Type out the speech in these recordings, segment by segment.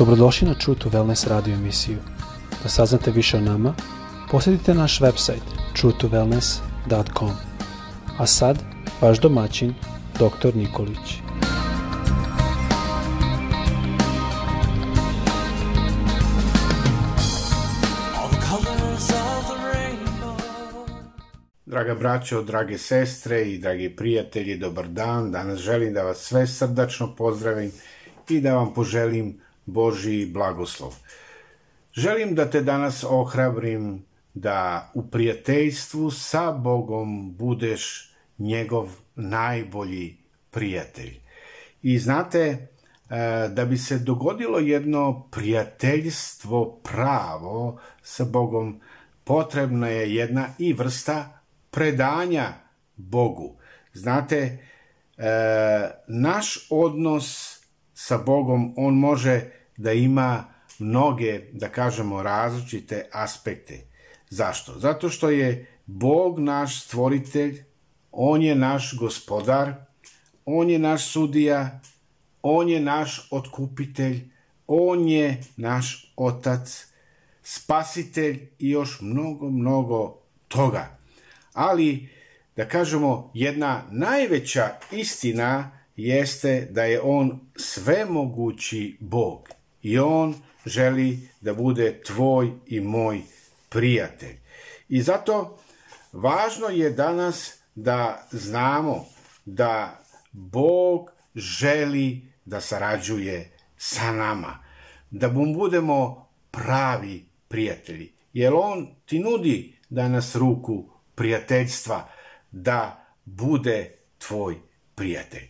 Dobrodošli na True to Wellness radio emisiju. Da saznate više o nama, posjetite naš website truetowellness.com. A sad, vaš domaćin, dr. Nikolić. Draga braćo, drage sestre i dragi prijatelji, dobar dan. Danas želim da vas sve srdačno pozdravim i da vam poželim Boži blagoslov. Želim da te danas ohrabrim da u prijateljstvu sa Bogom budeš njegov najbolji prijatelj. I znate, e, da bi se dogodilo jedno prijateljstvo pravo sa Bogom, potrebna je jedna i vrsta predanja Bogu. Znate, e, naš odnos sa Bogom on može da ima mnoge, da kažemo, različite aspekte. Zašto? Zato što je Bog naš stvoritelj, on je naš gospodar, on je naš sudija, on je naš otkupitelj, on je naš otac, spasitelj i još mnogo, mnogo toga. Ali, da kažemo, jedna najveća istina jeste da je on svemogući Bog i on želi da bude tvoj i moj prijatelj. I zato važno je danas da znamo da Bog želi da sarađuje sa nama, da mu budemo pravi prijatelji, jer on ti nudi danas ruku prijateljstva, da bude tvoj prijatelj.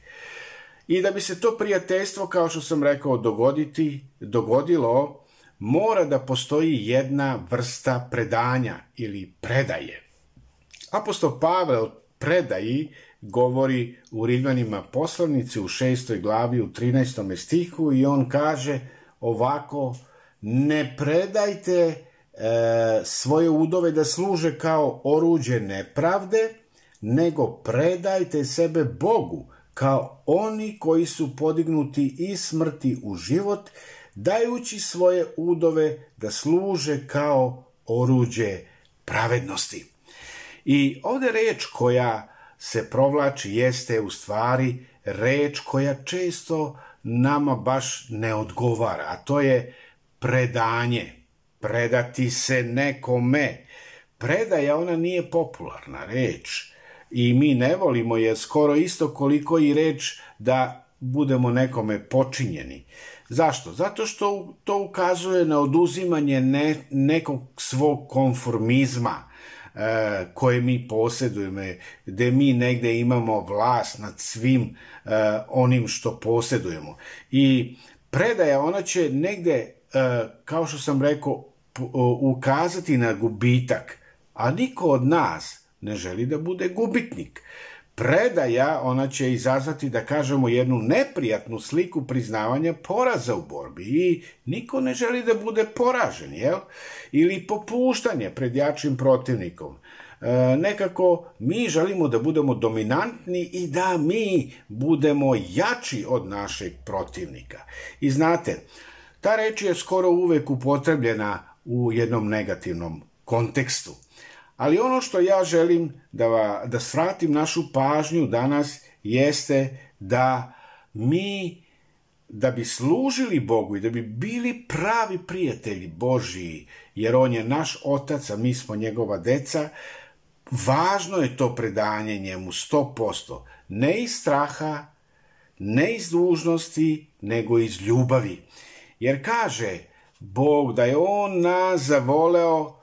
I da bi se to prijateljstvo, kao što sam rekao, dogoditi, dogodilo, mora da postoji jedna vrsta predanja ili predaje. Apostol Pavle o predaji govori u Rimljanima poslovnici u šestoj glavi u 13. stihu i on kaže ovako ne predajte e, svoje udove da služe kao oruđe nepravde, nego predajte sebe Bogu kao oni koji su podignuti i smrti u život, dajući svoje udove da služe kao oruđe pravednosti. I ovde reč koja se provlači jeste u stvari reč koja često nama baš ne odgovara, a to je predanje, predati se nekome. Predaja ona nije popularna reč, i mi ne volimo je skoro isto koliko i reč da budemo nekome počinjeni. Zašto? Zato što to ukazuje na oduzimanje ne, nekog svog konformizma e, koje mi posjedujemo, gde mi negde imamo vlast nad svim e, onim što posjedujemo. I predaja, ona će negde, e, kao što sam rekao, e, ukazati na gubitak, a niko od nas ne želi da bude gubitnik. Predaja, ona će izazvati, da kažemo, jednu neprijatnu sliku priznavanja poraza u borbi i niko ne želi da bude poražen, jel? Ili popuštanje pred jačim protivnikom. E, nekako mi želimo da budemo dominantni i da mi budemo jači od našeg protivnika. I znate, ta reč je skoro uvek upotrebljena u jednom negativnom kontekstu. Ali ono što ja želim da, va, da svratim našu pažnju danas jeste da mi, da bi služili Bogu i da bi bili pravi prijatelji Boži, jer On je naš otac, a mi smo njegova deca, važno je to predanje njemu 100%. Ne iz straha, ne iz dužnosti, nego iz ljubavi. Jer kaže Bog da je On nas zavoleo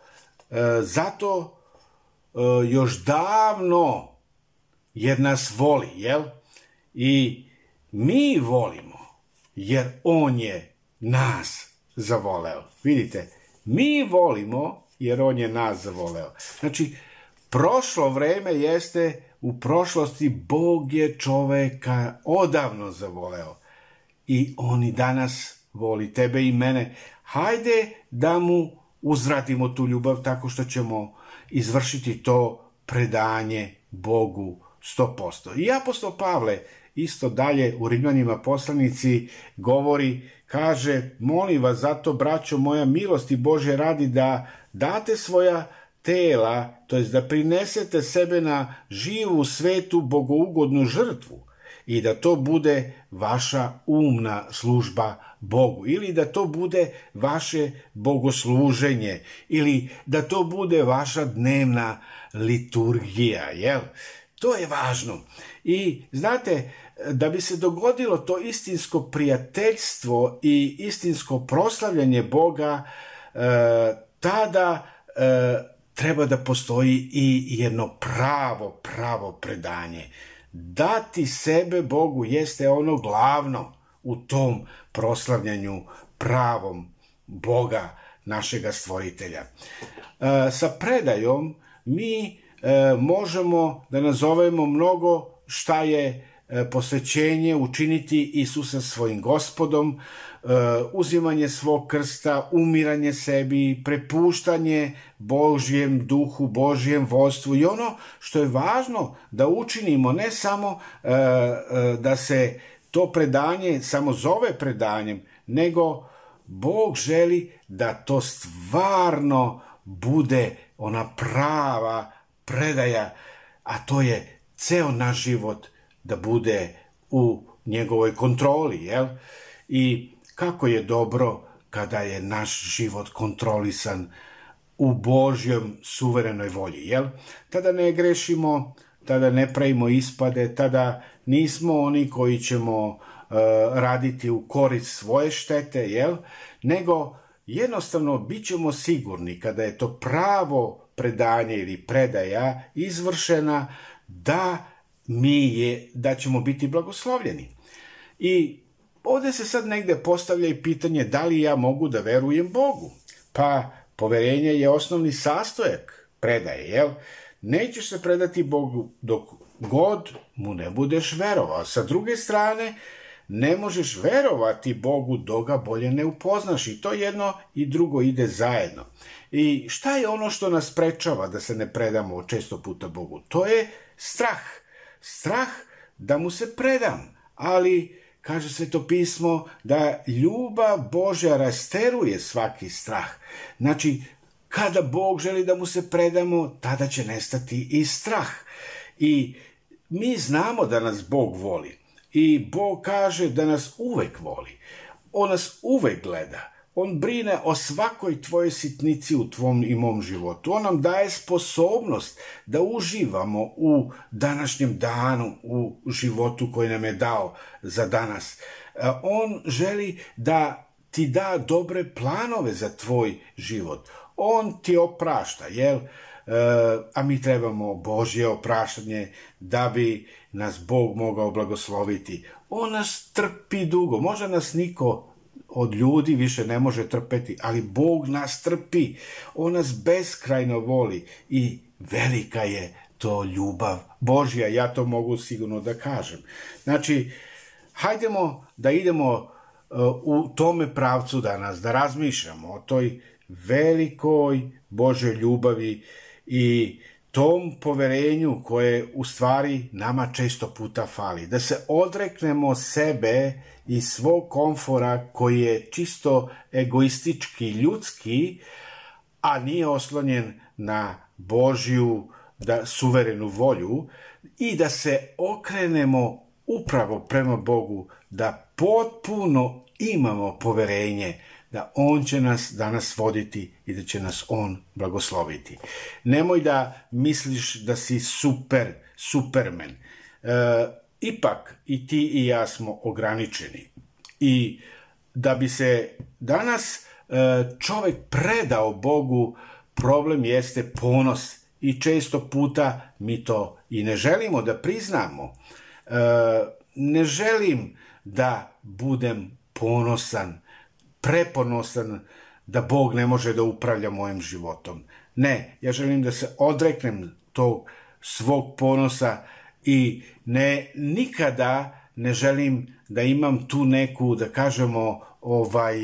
e, zato E, još davno jer nas voli, jel? I mi volimo jer on je nas zavoleo. Vidite, mi volimo jer on je nas zavoleo. Znači, prošlo vreme jeste u prošlosti Bog je čoveka odavno zavoleo. I on i danas voli tebe i mene. Hajde da mu uzratimo tu ljubav tako što ćemo izvršiti to predanje Bogu 100%. I apostol Pavle isto dalje u Rimljanima poslanici govori, kaže, molim vas zato, braćo moja, milosti Bože radi da date svoja tela, to jest da prinesete sebe na živu, svetu, bogougodnu žrtvu, i da to bude vaša umna služba Bogu ili da to bude vaše bogosluženje ili da to bude vaša dnevna liturgija, jel? To je važno. I znate, da bi se dogodilo to istinsko prijateljstvo i istinsko proslavljanje Boga, e, tada e, treba da postoji i jedno pravo, pravo predanje. Dati sebe Bogu jeste ono glavno u tom proslavljanju pravom Boga, našega stvoritelja. E, sa predajom mi e, možemo da nazovemo mnogo šta je E, posvećenje, učiniti Isusa svojim gospodom, e, uzimanje svog krsta, umiranje sebi, prepuštanje Božjem duhu, Božjem vodstvu i ono što je važno da učinimo, ne samo e, da se to predanje samo zove predanjem, nego Bog želi da to stvarno bude ona prava predaja, a to je ceo naš život – da bude u njegovoj kontroli, jel? I kako je dobro kada je naš život kontrolisan u Božjom suverenoj volji, jel? Tada ne grešimo, tada ne pravimo ispade, tada nismo oni koji ćemo uh, raditi u korist svoje štete, jel? Nego jednostavno bit ćemo sigurni kada je to pravo predanje ili predaja izvršena da mi je da ćemo biti blagoslovljeni. I ovde se sad negde postavlja i pitanje da li ja mogu da verujem Bogu. Pa poverenje je osnovni sastojak predaje, jel? Nećeš se predati Bogu dok god mu ne budeš verovao. Sa druge strane, ne možeš verovati Bogu dok ga bolje ne upoznaš i to jedno i drugo ide zajedno. I šta je ono što nas prečava da se ne predamo često puta Bogu? To je strah strah da mu se predam, ali kaže se to pismo da ljubav Božja rasteruje svaki strah. Znači, kada Bog želi da mu se predamo, tada će nestati i strah. I mi znamo da nas Bog voli. I Bog kaže da nas uvek voli. On nas uvek gleda on brine o svakoj tvojoj sitnici u tvom i mom životu. On nam daje sposobnost da uživamo u današnjem danu, u životu koji nam je dao za danas. E, on želi da ti da dobre planove za tvoj život. On ti oprašta, jel? E, a mi trebamo Božje opraštanje da bi nas Bog mogao blagosloviti. On nas trpi dugo, možda nas niko od ljudi više ne može trpeti, ali Bog nas trpi, On nas beskrajno voli i velika je to ljubav Božja, ja to mogu sigurno da kažem. Znači, hajdemo da idemo e, u tome pravcu danas, da razmišljamo o toj velikoj Božoj ljubavi i tom poverenju koje u stvari nama često puta fali. Da se odreknemo sebe i svog komfora koji je čisto egoistički, ljudski, a nije oslonjen na Božju da suverenu volju i da se okrenemo upravo prema Bogu da potpuno imamo poverenje da On će nas danas voditi i da će nas On blagosloviti. Nemoj da misliš da si super, supermen. E, ipak i ti i ja smo ograničeni. I da bi se danas e, čovek predao Bogu, problem jeste ponos i često puta mi to i ne želimo da priznamo. E, ne želim da budem ponosan, preponosan da Bog ne može da upravlja mojim životom. Ne, ja želim da se odreknem tog svog ponosa, i ne nikada ne želim da imam tu neku da kažemo ovaj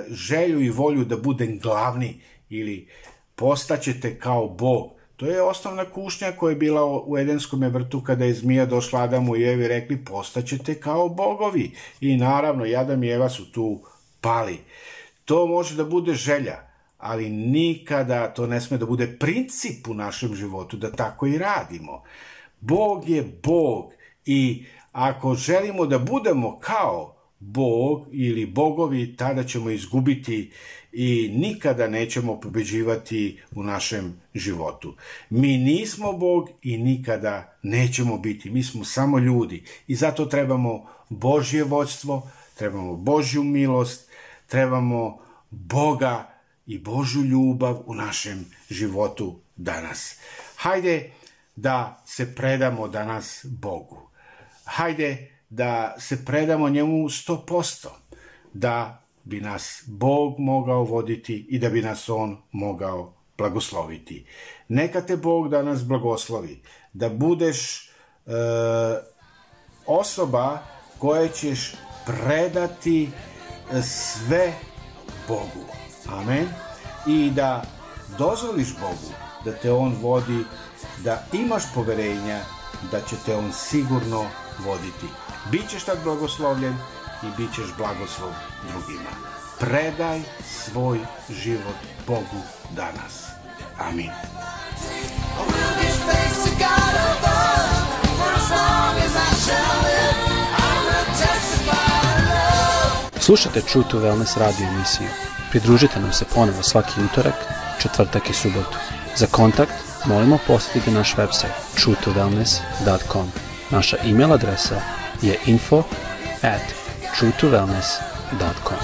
e, želju i volju da budem glavni ili postaćete kao bog To je osnovna kušnja koja je bila u Edenskom vrtu kada je zmija došla Adamu i Evi rekli postaćete kao bogovi. I naravno, Adam i Eva su tu pali. To može da bude želja, ali nikada to ne sme da bude princip u našem životu, da tako i radimo. Bog je Bog i ako želimo da budemo kao Bog ili bogovi, tada ćemo izgubiti i nikada nećemo pobeđivati u našem životu. Mi nismo Bog i nikada nećemo biti. Mi smo samo ljudi i zato trebamo Božje vođstvo, trebamo Božju milost, trebamo Boga i Božju ljubav u našem životu danas. Hajde, da se predamo danas Bogu. Hajde da se predamo njemu 100%, da bi nas Bog mogao voditi i da bi nas On mogao blagosloviti. Neka te Bog danas blagoslovi, da budeš e, osoba koja ćeš predati e, sve Bogu. Amen. I da dozvoliš Bogu da te On vodi da imaš poverenja da će te on sigurno voditi. Bićeš tad blagoslovljen i bićeš blagoslov drugima. Predaj svoj život Bogu danas. Amin. Slušajte True to Wellness radio emisiju. Pridružite nam se ponovo svaki utorak, četvrtak i subotu. Za kontakt molimo posjetiti naš website truetowellness.com. Naša email adresa je info at truetowellness.com.